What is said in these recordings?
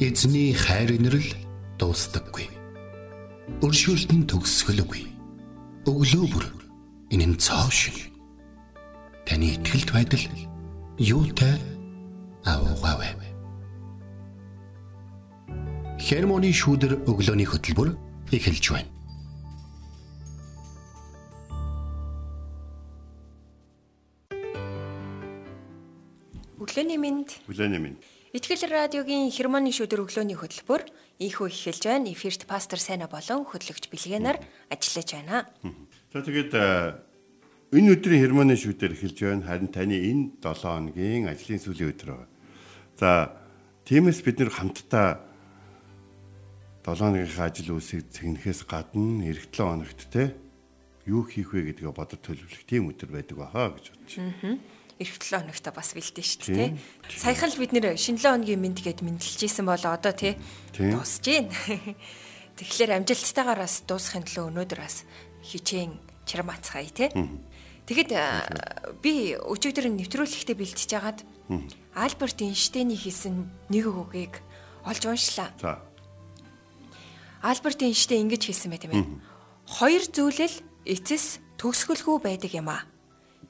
Эзний хайр инрэл дуустдаггүй. Өршөөлт нь төгсгөлгүй. Өглөө бүр энэ нь цоо шиг. Таны ихтгэлт байдал юутай аавгаавэ. Хермоны шүүдэр өглөөний хөтөлбөр эхэлж байна. Өглөөний минь Хүлээний минь. Итгэл радиогийн хермоны шүдэр өглөөний хөтөлбөр ийхүү эхэлж байна. Эфирт пастор Сайна болон хөтлөгч Бэлгэнаар ажиллаж байна. За тэгээд э, энэ өдрийн хермоны шүдээр эхэлж байна. Харин таны энэ 7 хоногийн ажлын сүүлийн өдөр байна. За тиймээс бид нэр хамтдаа 7 хоногийнхаа ажил үйлсийг цэгнэхээс гадна эх 7 хоногт те юу хийх вэ гэдгээ бодож төлөвлөх тийм өдөр байдаг баха гэж бодож байна. Эх 7 хоногта бас бэлдэж шүү дээ. Саяхан л бид нэр шинэ 7 хоногийн мэд гээд мэдлэлжсэн бол одоо тий дуусж байна. Тэгэхээр амжилттайгаар бас дуусахын төлөө өнөөдөр бас хичээн чармаацгаая тий. Тэгэхэд а, би өчигдөр нэвтрүүлэхдээ бэлтэж хагаад Альберт Эйнштейний хийсэн нэг үгийг олж уншлаа. За Альберт Эйнштейн ингэж хэлсэн байт юм байна. Хоёр зүйлэл эцэс төгсгөлгүй байдаг юм а.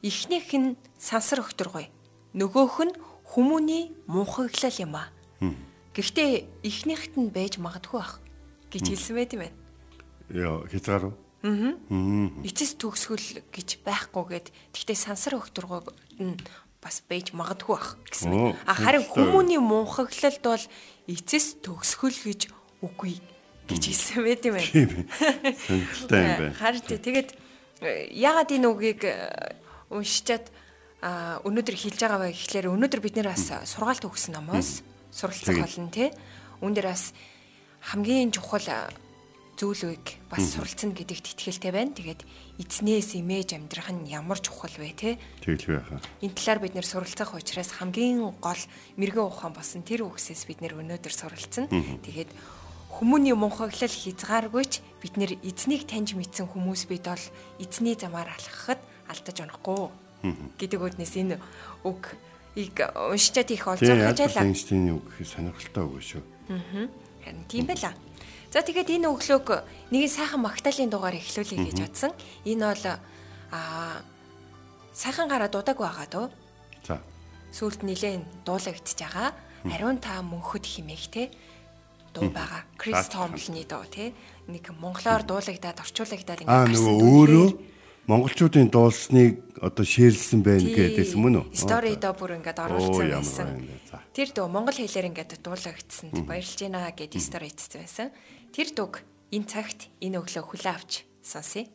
Эхнийх нь сансар өгтөргүй. Нөгөөх нь хүмүүний мунхаглал юм а. Гэхдээ эхнийхт нь байж магадгүй бах гэж хэлсэн байт юм байна. яа хязгаар уу? Эцэс төгсгөл гэж байхгүйгээд тэгтээ сансар өгтөргүй нь бас байж магадгүй бах гэсэн. А харин хүмүүний мунхаглалд бол эцэс төгсгөл гэж үгүй гэж хэлсэн байт юм байна. Тийм. Сонирхолтой юм байна. Харин тэгээд э, ягаад энэ үгийг э, уншичаад өнөөдөр хэлж байгаа вэ гэхлээр өнөөдөр бид нэр бас сургаалт өгсөн номоос суралцах болно тий. Үүн дээр бас хамгийн чухал зүйлийг бас суралцна гэдэгт итгэлтэй байна. Тэгээд эзнээс имиж амьдрах нь ямар чухал вэ тий. Тэглэв яхаа. Энэ талаар бид нэр суралцах учраас хамгийн гол мэрэгэн ухаан болсон тэр үгсээс бид нэр өнөөдөр суралцсан. Тэгээд хүмүүний мунхаглал хязгааргүйч бид нэр эзнийг таньж мэдсэн хүмүүс бид бол эзний замаар алхахад алдаж онохгүй гэдэг үднээс энэ үг ийг уншичаад их Альберт байлаа. Эйнштейний үг сонирхолтой үг шүү. Харин тийм байла. За тэгээд энэ өглөөг нэгэн сайхан магтаалын дугаар эхлүүлэе гэж бодсон. Энэ бол аа сайхан гараа дуудаг байгаа дөө. За сүулт нилээн дуулагдчихж байгаа. Ариун та мөнхөд химээх те дуу байгаа. Крис Томлны дуу те нэг монголоор дуулагдаад орчуулагдаад аа гарсан нөгөө дуу өөрөө. Монголчуудын дуулсныг одоо шеэрлсэн байна гэдээс мөн үү? Стори доо бүр ингээд оруулсан байсан. Тэр дуу монгол хэлээр ингээд дуулагдсанд баярлж байна гэдэг стори хийсэн байсан. Тэр дууг энэ цагт энэ өглөө хүлээ авч сонсъё.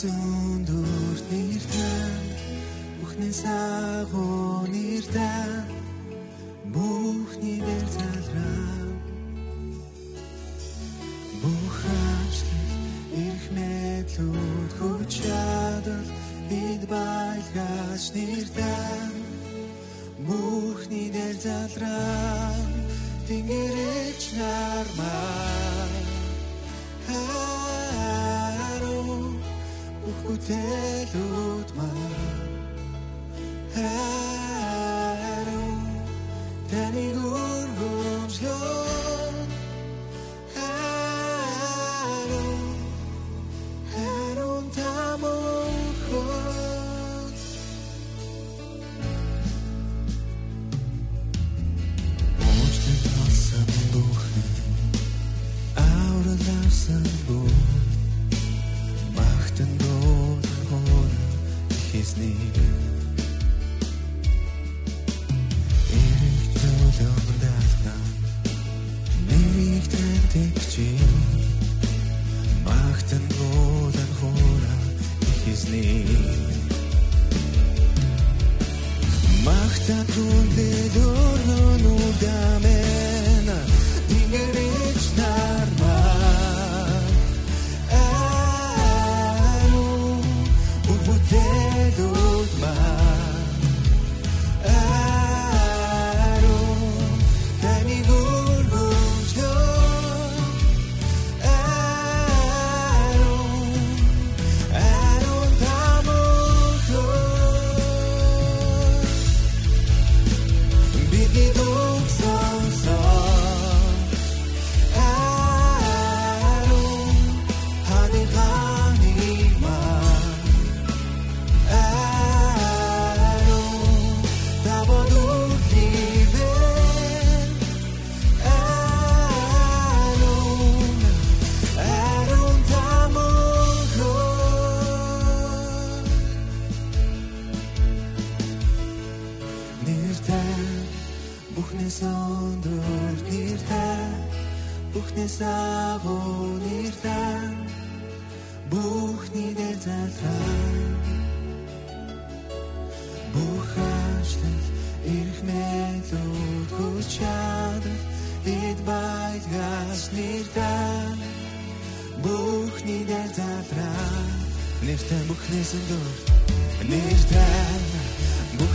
Бүхнээс өндөр нэртэн бүхнээс агуу нэртэн бүхний дээр залраа. Бухашлыг ирэх мэдлүүд хүч чадал эд байлгаж нэртэн бүхний дээр залраа. Тэнгэрэж нармаа бүхгүтэлүүд маа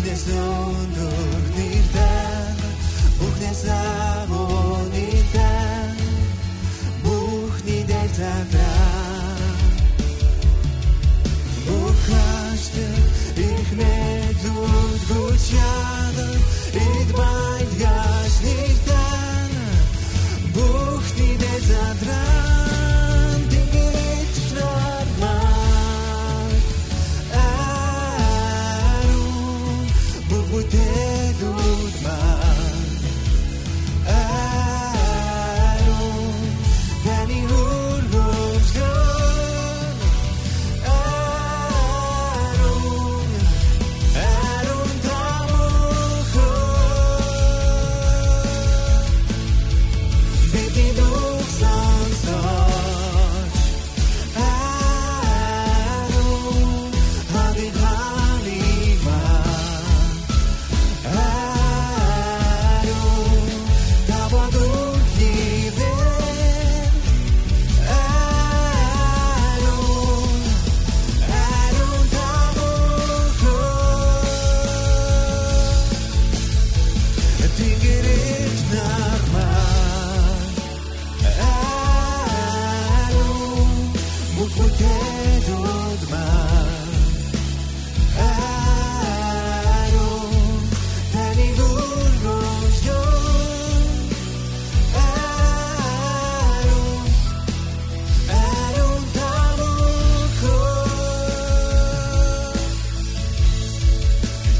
Bóg nie o que w.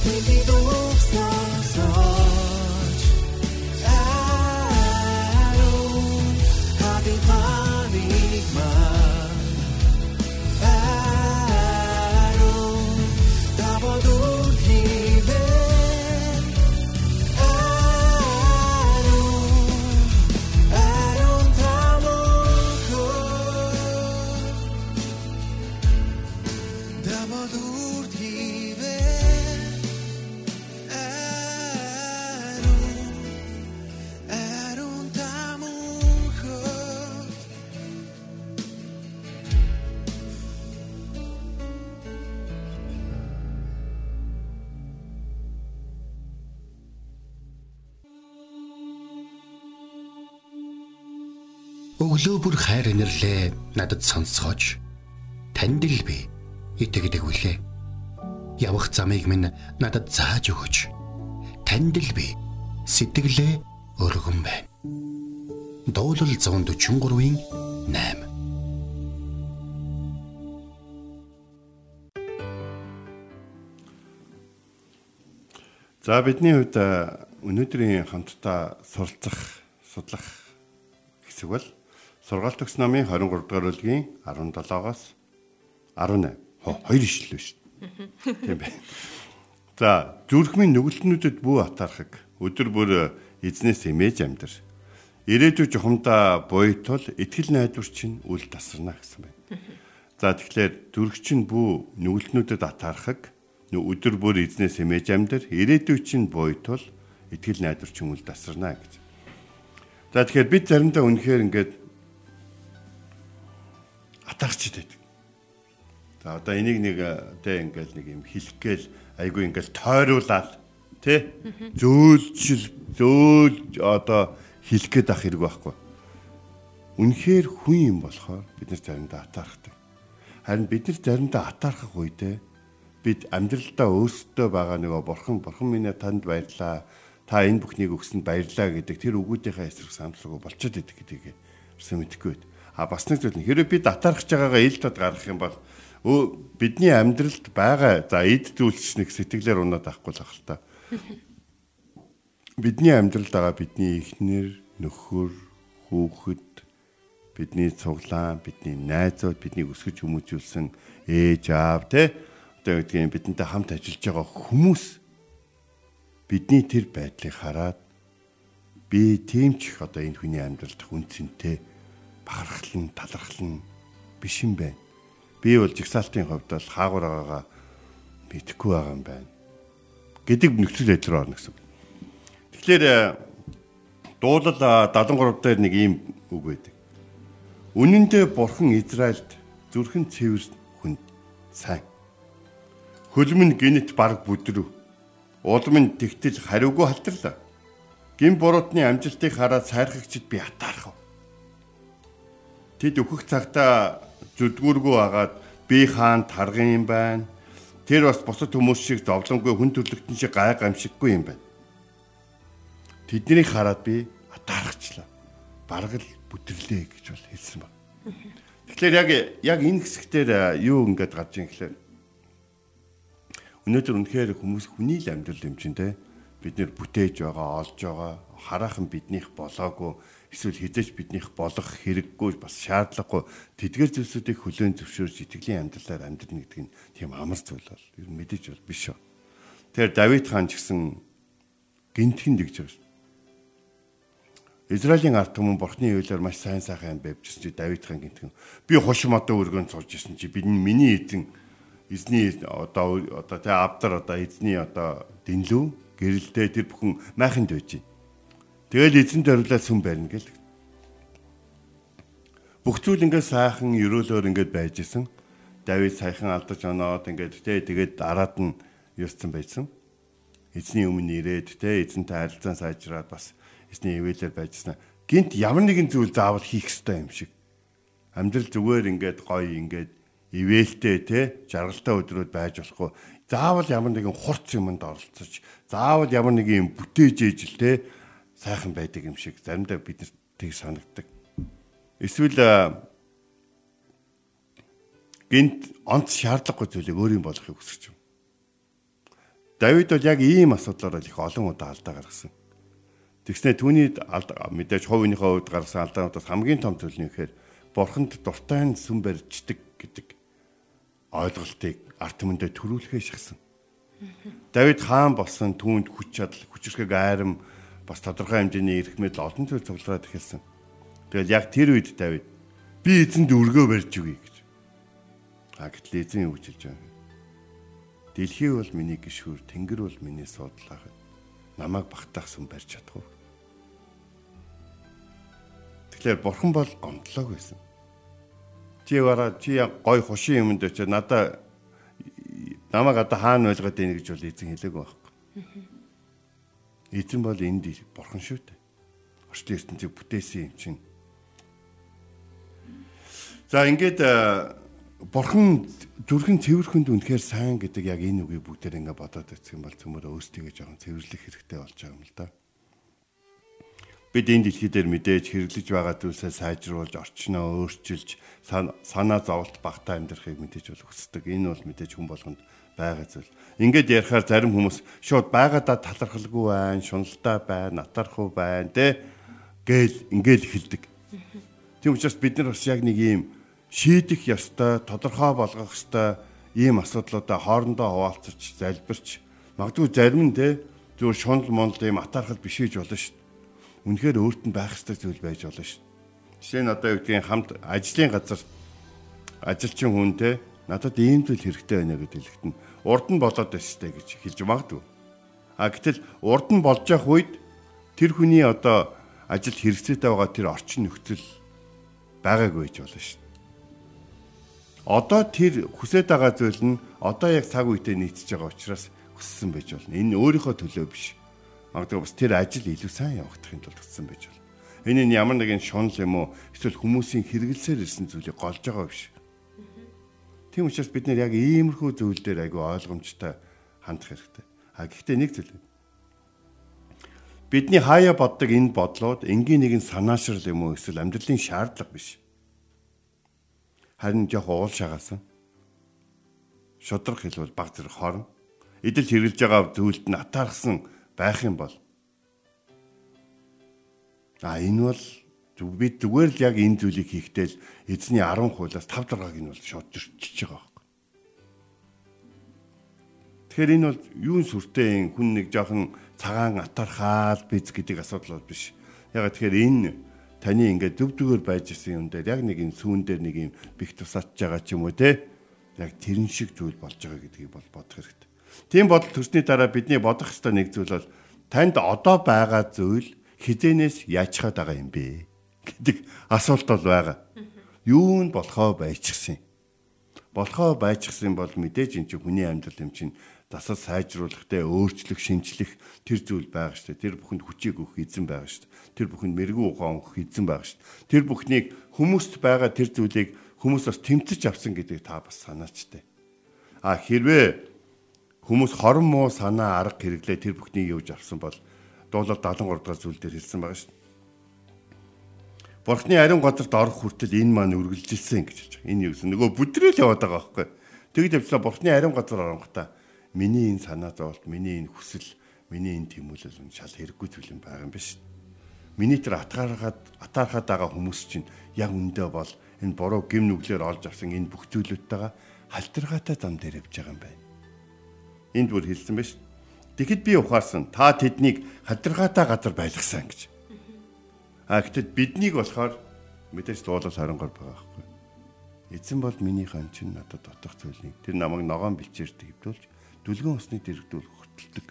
22 Өглөө бүр хайр инэрлээ надад сонсгооч. Танд л би итгэдэг үлээ. Явах замыг минь надад зааж өгөөч. Танд л би сэтгэлээ өргөн байна. Дуулал 143-ийн 8 За бидний хувьд өнөөдрийн хамтдаа суралцах, судлах хэсэг бол Сургаалт төгс намын 23 дугаар бүлгийн 17-оос 18 хоёр ишлэл биш. Тийм бай. За зүрхмийн нүгэлтнүүдэд бүү атаархаг. Өдөр бүр э, эзнээс эмээж амьдэр. Ирээдүй жухамдаа буйтал итгэл найдвар чинь үл тасарна гэсэн байна. За тэгэхээр зүрх чинь бүү нүгэлтнүүдэд атаархаг. Өдөр бүр эзнээс эмээж амьдэр. Ирээдүй чинь буйтал итгэл найдвар чинь үл тасарна гэж. За тэгэхээр бид заримдаа үнэхээр ингэдэг атаарчд байдаг. За одоо энийг нэг тэ ингээл нэг юм хэлэх гээл айгүй ингээл тойруулаад тэ зөөлжил зөөл одоо хэлэх гээд ах хэрэг байхгүй. Үнэхээр хүн юм болохоор бид нар заримдаа атаархдаг. Харин бид нар заримдаа атаархах үедээ бид амьдралдаа өөрсдөө байгаа нөгөө бурхан бурхан минь танд баярлаа. Та энэ бүхнийг өгсөнд баярлаа гэдэг тэр үгүүдийнхээ эсрэг санамсаргүй болчиход идэг гэдгийг ерөөсөө мэдэхгүй байд. А бас нэг зүйл нь хэрэв бид атаархаж байгаагаа ил тод гаргах юм бол бидний амьдралд байгаа за эд зүйлч нэг сэтгэлээр унаад авахгүй л ах л та. Бидний амьдралд байгаа бидний эхнэр, нөхөр, хүүхэд, бидний цуглаан, бидний найзууд, бидний өсгөж хүмүүжүүлсэн ээж аав те одоо гэдгийг бидэнтэй хамт ажиллаж байгаа хүмүүс бидний тэр байдлыг хараад би тийм ч их одоо энэ хүний амьдралд хүнцэнтэй бахархлан талархлан биш юм байна Би бол жигсаалтын хувьд бол хаагур байгаагаа мэдхгүй байгаа юм байна гэдэг нөхцөл байдал руу орно гэсэн. Тэгэхээр э, дуулал 73 дээр нэг ийм үг байдаг. Үнэн дээр бурхан Израильд зүрхэн цэвэр хүнд сайн. Хөлмөн гинэт баг бүдрүү. Улам нь тэгтэл хариугүй халтарлаа. Гин буруутны амжилтыг хараад сайрхагчд би атаархав. Тэд өөхөх цагта зүдгүүргүй агаад би хаан тарган юм байна. Тэр бас бусад хүмүүс шиг зовлонгүй хүн төрлөختөн шиг гай гамшиггүй юм байна. Тэднийг хараад би атаархчлаа. Баргал бүтэрлээ гэж бол хэлсэн баг. Тэгэхээр яг яг энэ хэсэгтэр юу ингэж гарч ийн гэхээр өнөөдөр үнэхээр хүмүүс хүний л амьдрал те бид нэр бүтээж байгаа, олж байгаа, хараахан биднийх болоогүй эсвэл хизээч биднийх болох хэрэггүй бас шаардлагагүй тэдгээр зүйлсүүдийг хүлээн зөвшөөрж итгэлийн амьдралаар амьдрна гэдэг нь тийм амар зүйл бол ер нь мэдээж бол биш. Тэгэхээр Давид хаан ч гэсэн гинтгэн дэгж байгаа шүү. Израилийн ард түмэн бурхны үйлээр маш сайн сайхан байвчсан чи Давид хаан гинтгэн. Би хошим одоо өргөнд сууж исэн чи бидний миний эзэн эзний одоо одоо тэ авдар одоо эзний одоо дэнлүү гэрэлтэй тэр бүхэн майханд байж байна Тэгэл эзэнт орилаад сүм барина гэл. Бүх зүйл ингээд сайхан өрөөлөөр ингээд байж исэн. Давид сайхан алдаж оноод ингээд тэ тэгээд дараад нь юуссан байсан. Эзний өмнө ирээд тэ эзэнтэй харилцан сайжраад бас эзний ивэлэр байжсан. Гинт ямар нэгэн зүйл заавал хийх ёстой юм шиг. Амьдрал зүгээр ингээд гоё ингээд ивэлтэй те жаргалтай өдрүүд байж болохгүй. Заавал ямар нэгэн хурц юмд оролцож, заавал ямар нэгэн бүтээж ижил те сайхан байдаг юм шиг заримдаа бид нарт санагддаг. Эсвэл гинт онц шаардлагагүй зүйлийг өөрийн болохыг хүсэж байна. Давид бол яг ийм асуудлаар их олон удаа алдаа гаргасан. Тэгснэ түүний мэдээж хувийнхээ хувьд гаргасан алдаануудаас хамгийн том зүйл нь ихээр бурханд дуртай нь сүм барьждаг гэдэг ойлголтыг арт түмэндээ төрүүлэхээ шахсан. Давид хаан болсон түүнд хүч чадал, хүчрхэг айрам бас тодорхой хэмжээний эрх мэдэл олон зүйл цуглараад эхэлсэн. Тэгэл яг тэр үед Давид би эзэнд өргөө барьж өгье гэж. А гэтэл эзэн юу гэж хэлж байгаа юм? Дэлхий бол миний гişхүр, тэнгэр бол миний суудлаа гэд. Намайг багтаах сүм барьж чадах уу? Тэгэхээр бурхан бол гомдлог байсан. Чи гараа чи гой хушин юмд очиж надаа намайг одоо хаана ойлгоод ийн гэж бол эзэн хэлээгүй байхгүй. Эзэн бол энд бурхан шүү дээ. Орчлын ертөнцийг бүтээсэн юм чинь. За ингээд бурхан зүрхэн цэвэрхэнд үнэхээр сайн гэдэг яг энэ үгийг бүгдээр ингээд бодоод үзэх юм бол цөмөр өөрсдийгөө жоохон цэвэрлэх хэрэгтэй болж байгаа юм л да. Бид энэ дэлхий дээр мэдээж хэрэглэж байгаа зүйлсээ сайжруулж, орчноо өөрчилж, санаа зовлт багтаа амьдрахыг мэдээж бол хүсдэг. Энэ бол мэдээж хүн болгонд байгаа зүйл. Ингээд ярихаар зарим хүмүүс шууд байгаадаа талархалгүй байна, шуналтай байна, натархуу байна те гээл ингээд эхэлдэг. Тийм учраас бид нар бас яг нэг ийм шийдэх ёстой, тодорхой болгох ёстой ийм асуудлуудаа хоорондоо хуваалцаж, залбирч магадгүй зарим нь те зүгээр шунал монл ийм атархал биш гэж болно шүү. үнэхээр өөрт нь байх ёстой зүйл байж болно шүү. Жишээ нь одоо юу гэдгийг хамт ажлын газар ажилчин хүнтэй надад ийм зүйл хэрэгтэй байна гэдэг хэлэхэд нь урд нь болоод байстай гэж хэлж магадгүй. А гэтэл урд нь болж явах үед тэр хүний одоо ажил хэрэгцээтэй байгаа тэр орчин нөхцөл байгаагүй байж болно шүү. Одоо тэр хүсэж байгаа зүйл нь одоо яг цаг үедээ нийцэж байгаа учраас хүссэн байж болно. Энэ өөрийнхөө төлөө биш. Магадгүй бас тэр ажил илүү сайн явагдахын тулд хүссэн байж болно. Энэ нь ямар нэгэн шунал юм уу эсвэл хүмүүсийн хэрэгэлсээр ирсэн зүйлийг голж байгаа биш. Тийм учраас бид нэр яг иймэрхүү зүйл дээр айгүй ойлгомжтой хандах хэрэгтэй. А гэхдээ нэг зүйл. Бидний хаяа боддог энэ бодлоод энгийн нэгэн санаашрал юм уу эсвэл амьдралын шаардлага биш харин жоох уул шагаасан. Шудрах хэлбэл баг зэрэг хорн. Идэл хэрглэж байгаа зүйлд нь атаархсан байх юм бол а энэ бол би зүгээр л яг энэ зүйлийг хийхдээ л эзний 10 хуулиас 5 даргааг нь бол шууд төрчихөж байгаа байхгүй. Тэгэхээр энэ бол юун сүртэй хүн нэг жоохон цагаан атархаал биз гэдэг асуудал бол биш. Ягаад тэгэхээр энэ таны ингээд төв төгөр байж исэн юм дээр яг нэг юм сүүн дээр нэг юм бих тусаачж байгаа ч юм уу те яг тэрэн шиг зүйл болж байгаа гэдгийг бол бодох хэрэгтэй. Тийм бодол төрсний дараа бидний бодох ёстой нэг зүйл бол танд одоо байгаа зүйл хизэнээс яачхаад байгаа юм бэ гэдэг асуулт бол байгаа. Юу нь болохоо байчихсан. Болохоо байчихсан бол мэдээж эн чинь хүний амьдрал юм чинь дасал сайжруулах те өөрчлөх шинжлэх тэр зүйл байгаа шүү дээ. Тэр бүхэнд хүчийг өгөх эзэн байгаа шүү дээ. Тэр бүхэнд мэрэгүү ухаан өгөх эзэн байгаа шүү дээ. Тэр бүхнийг хүмүүст байгаа тэр зүйлийг хүмүүс бас тэмцэж авсан гэдгийг та бас санаачтай. А хэрвээ хүмүүс хорон муу санаа арга хэрэглээ тэр бүхнийг юуж авсан бол дуулал 73 дахь зүйл дээр хэлсэн байгаа шүү. Бурхны ариун газарт орох хүртэл энэ маань үргэлжилсэн гэж хэлж байгаа. Энэ юу гэсэн нөгөө бүдрэл яваад байгаа байхгүй. Тэгж явцлаа Бурхны ариун газар оронгота миний энэ санаа зовлт, миний энэ хүсэл, миний энэ тэмүүлэл шал хэрэггүй юм байгаа юм биш. Миний тэр атгааргаад атаархаад байгаа хүмүүс чинь яг үндэ бол энэ буруу гим нүглээр олж авсан энэ бүх зүйлүүдтэйгээ халтргаатай зам дээр явж байгаа юм байна. Энд бүр хэлсэн биш. Тэгэхэд би ухаарсан. Та тэднийг халтргаатай газар байлгасан гэж. А гэтэл биднийг болохоор мэдээж дуулал 20 гар байгаа байхгүй. Эзэн бол миний хан чинь надад дотох зүйлийг тэр намайг ногоон бичээрт хэвдүүлж дүлгэн усны дэрэгдүүл хөтэлдэг.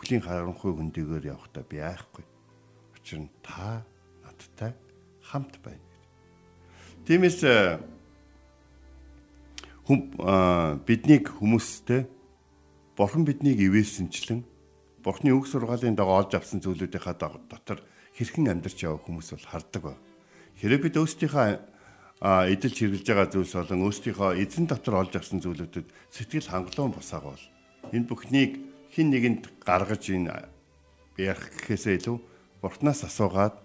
Өхлийн харанхуй хөндөөгөр явахдаа би айхгүй. Учир нь та надтай хамт байна. Тиймээс э, хүм биднийг хүмүүстэй Бурхан биднийг ивээсэнчлэн Бурханы үг сургаалын дагуу олж авсан зүйлүүдийнхаа дотор хэрхэн амьдарч явах хүмүүс бол хардаг ба. Хэрэв бид өөрсдийнхөө эдэлж хэрглэж байгаа зүйлс болон өөрсдийнхөө эзэн дотор олж авсан зүйлүүдэд сэтгэл хангалуун босаага бол энэ бүхнийг хин нэгэнд гаргаж энэ ярих гэхээсээ илүү бурхнаас асуугаад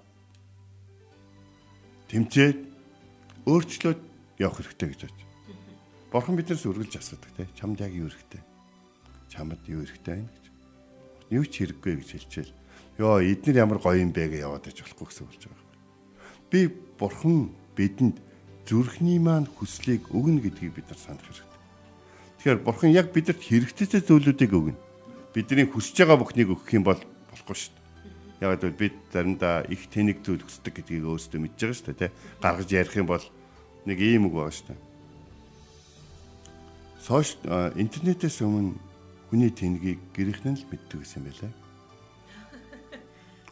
тэмцээд өөрчлөөд явах хэрэгтэй гэж байна. Бурхан биднээс үргэлж асуудаг те. Чамд яг юу хэрэгтэй? Чамд юу хэрэгтэй байна гэж. Юу ч хэрэггүй гэж хэлчихэл. Йоо, эднэр ямар гоё юм бэ гэж яваад иж болохгүй гэсэн болж байгаа. Би бурхан бидэнд зүрхний маань хүслийг өгнө гэдгийг бид нар санах хэрэгтэй. Тэгэхээр бурхан яг бидэнд хэрэгцээтэй зүйлүүдийг өгнө. Бидний хүсэж байгаа бүхнийг өгөх юм бол болохгүй шүү дээ. Яг л бид заримдаа их тэнэг зүйл хүсдэг гэдгийг өөрсдөө мэдж байгаа шүү дээ, тэ. Гаргаж ярих юм бол нэг ийм үг байгаа шүү дээ. Сошь интернетээс өмнө хүний тэнгийг гэрийнхэн л мэддэг гэсэн юм байлаа.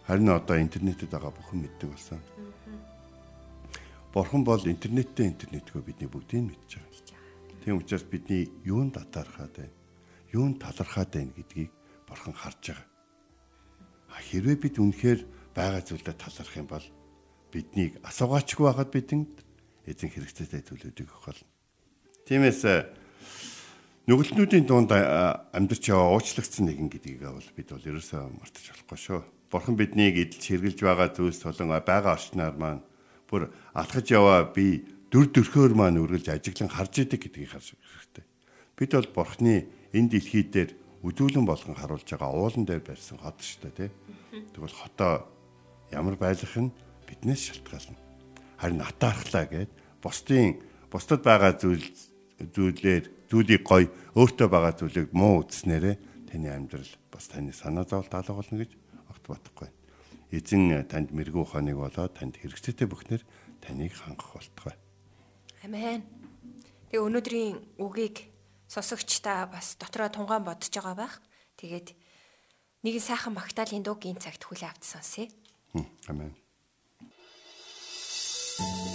Харин одоо интернетэд байгаа бүхэн мэддэг болсон. Бурхан бол интернеттэй интернетгөө бидний бүгдийг мэдж байгаа. Тийм учраас бидний юунд татаархаад байна? Юунд талархаад байна гэдгийг Бурхан харж байгаа. Хэрвээ бид үнэхээр байгаа зүйлдээ талархах юм бол биднийг асуугаачгүй байхад бидэнд эзэн хэрэгцээтэй төлөвлөдөг болно. Тиймээс нүгэлтнүүдийн дунд амьдарч яваа уучлагдсан нэгэн гэдгийг бол бид бол ерөөсөө мартаж болохгүй шүү. Бурхан биднийг эдэлж хэрглэж байгаа зүйлс болон байгаа орчноор маань бүр алхаж яваа би дүр төрхөөр маань үргэлж ажиглан харж идэг гэдгийг харж хэрэгтэй. Бид бол бурхны энэ дэлхий дээр өдүүлэн болгон харуулж байгаа уулан дээр барьсан хот шүү дээ тий. Тэгвэл хотоо ямар байлгах нь биднээс шалтгаална. Харин атаархлаа гэд бусдын бусдад байгаа зүйл зүйлээр зүйлийг гой өөртөө байгаа зүйлийг муу үзснээрээ таны амьдрал бас таны санаа зовлт алга болно гэж огт бодохгүй. эзэн танд мэрэгүү ухааныг болоод танд хэрэгцээтэй бүхнэр таныг хангах болтугай. Амен. Тэгээ өнөөдрийн үгийг сонсогч та бас дотроо тунгаан бодож байгаа байх. Тэгээд нэгэн сайхан магтаалын дуугийн цагт хүлээ авч сонсъё. Амен. Таны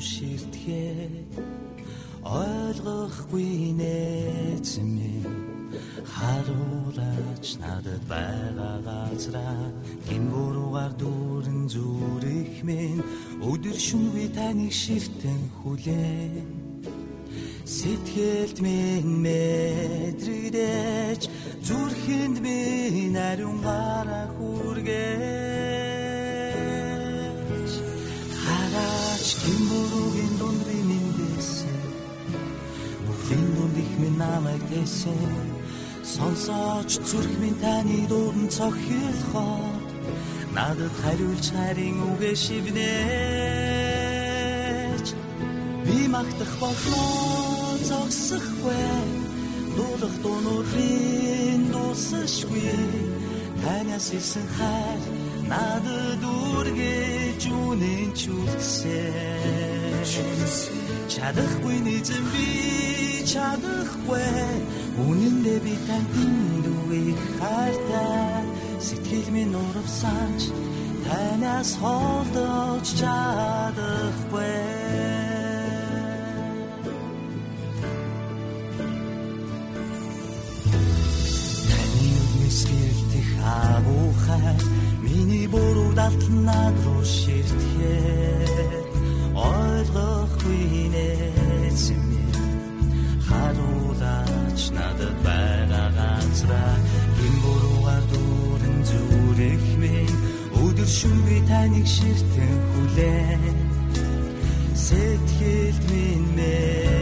ширтгэхэд ойлгохгүй нээсэн минь харуулаач надад байгаа газраа гин буруугаар дүүрэн зүрх минь өдөр шөнөгүй таныг ширтэн хүлээн Сэтгэлд минь мэдрэгдэж зүрхэнд минь ариун гараа хүргэж минь намайг тэсэ сонсооч зүрх минь таны дуран цохилхоод надад хариулж харин үгэ шивнэж. Би магтах болноо зогсохгүй. Дуулах дуунуудын дуусахгүй танаас исэн хайр надад үргэж үнэн чүлтсэн чадахгүй нэгэн би чадахгүй үнэндээ би танд дүгэй хайртай. Сэтгэл минь уурвсанч танаас холдож чадахгүй Таны үгнээс гэрэлтэх агуухай миний бурууд алтнаад руу ширтгэхэд ойлгохгүй нээсэн харуулаач надад байгаа газраа гин буруугаар дүүрэн зүрх минь. Өдөр шөнөгүй таныг ширтэн хүлээн. Сэтгэлд минь мэдрэгдэж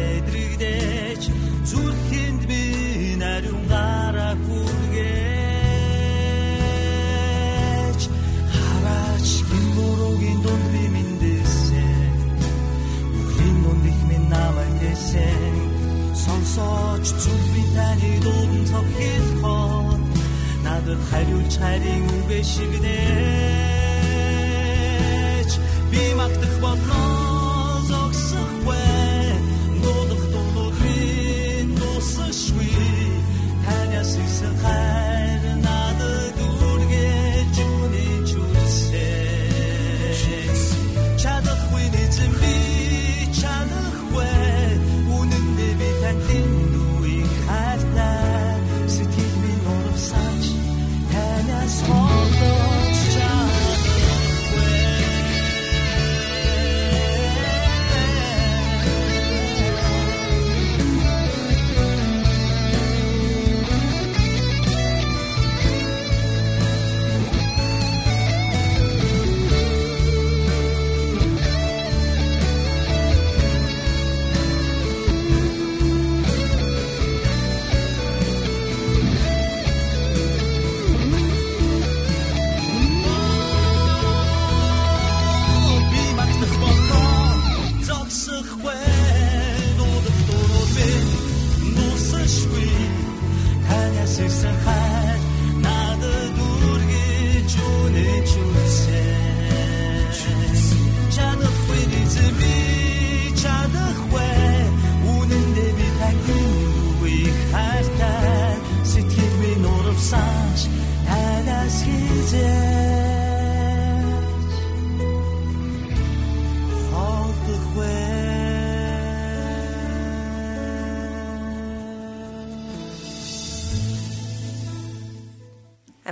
сонсооч зүрх би таны дуудан цогхилхоо надад хариулж харин үгэ шигнэж би магтах болно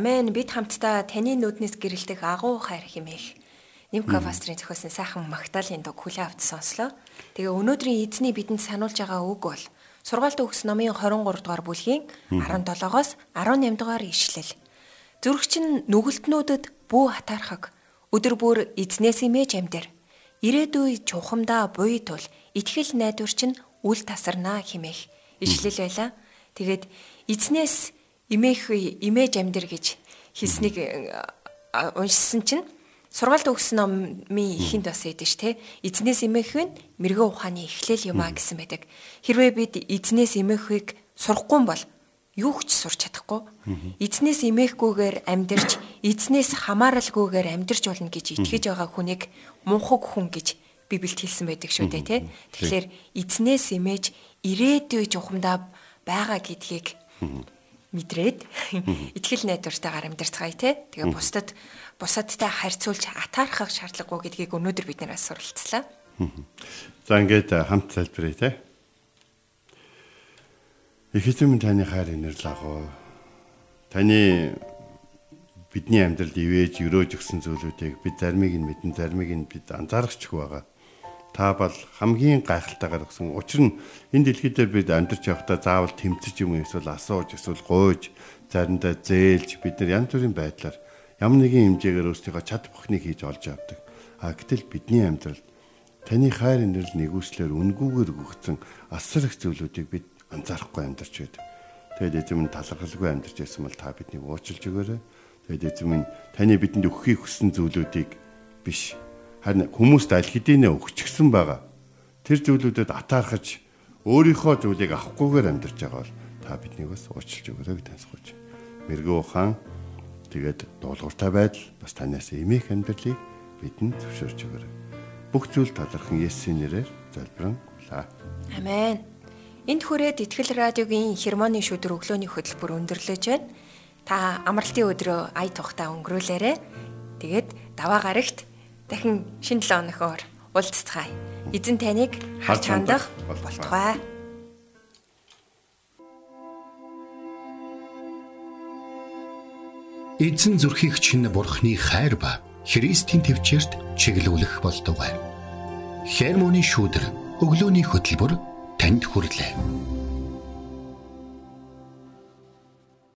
Амен бид хамтдаа таны нүднээс гэрэлтэх агуу хайр химээх Нимка пастрын зохиосон сайхан Магдалины дог хүлээ авч сонслоо. Тэгээ өнөөдрийн эзний бидэнд сануулж байгаа үг бол сургаалт өгс номын 23 дугаар бүлгийн 17-оос 18 дугаар ишлэл. Зүрхч нь нүгэлтнүүдэд бүү хатаархаг өдөр бүр эзнээс имэж амьдэр. Ирээдүй чухамдаа буй тул итгэл найдварч нь үл тасарнаа химээх ишлэл байла. Тэгээд эзнээс имээх имэж амьдэр гэж хэлснийг уншсан чинь сургаалт өгсөн номын ихэнд бас эдэж те эзнээс имээх нь мэрэгэн ухааны эхлэл юм а гэсэн байдаг. Хэрвээ бид эзнээс имээхийг сурахгүй бол юу ч сурч чадахгүй. Эзнээс имээхгүйгээр амьдарч, эзнээс хамааралгүйгээр амьдарч болно гэж итгэж байгаа хүнийг мунхаг хүн гэж Библиэд хэлсэн байдаг шүү дээ, тэ. Тэгэхээр эзнээс имээж ирээдүй жухамдаа байгаа гэдгийг мэдрээд итгэл найдвартайгаар амьдарцгаая те. Тэгээ бусдад бусадтай харьцуулж атаархах шаардлагагүй гэдгийг өнөөдөр бид нэр суралцлаа. За ингээд хамт залбирая те. Их эзэм таны хайр инэрлэгөө. Таны бидний амьдралд ивэж өрөөж өгсөн зүйлүүдийг бид зармыг нь мэдэн зармыг нь бид анзаарахч байгаа. Та бол хамгийн гайхалтайгаар өгсөн. Учир нь энэ дэлхий дээр бид амьдарч явахдаа заавал тэмцэж юм эсвэл асууж эсвэл гуйж заримдаа зээлж бид нар янз бүрийн байдлаар ямар нэгэн хэмжээгээр өөрсдийнхөө чад бүхнийг хийж олж авдаг. А гэтэл бидний амьдрал таны хайр инэрл нэгүслэр үнгүүгээр өгөгдсөн асар их зүйлүүдийг бид анзаарахгүй амьдарч байдаг. Тэгээд эзэм нь талархалгүй амьдарч байсан бол та биднийг уучлж өгөөрэй. Тэгээд эзэм нь таны бидэнд өгөхийг хүссэн зүйлүүдийг биш харин хүмүүст аль хэдийнэ өгчихсөн байгаа. Тэр зүйлүүдэд атаархаж өөрийнхөө зүйлийг авахгүйгээр амьдарч байгаа бол та биднийг бас уучлж өгөөрэй гэж тансгууж. Мэргэн ухаан тэгээд дуулууртай байдал бас танаас эмээх амьдралыг бидэнд зөвшөөрч өгөөрэй. Бүх зүйл талархан Есүсийн нэрээр залбирэн гуйлаа. Амен. Энд хүрээд Итгэл радиогийн хермоны шүдэр өглөөний хөтөлбөр өндөрлөж байна. Та амралтын өдрөө ая тухтаа өнгөрүүлээрэ. Тэгээд даваа гарагт дахин шинэ 7 өнөхөөр уулзцгаая. Эзэн таныг харж хандах болтугай. Эзэн зүрхийг чинь бурхны хайр ба Христийн төвчөрт чиглүүлэх болтугай. Хермоны шүүдэр өглөөний хөтөлбөр танд хүрэлээ.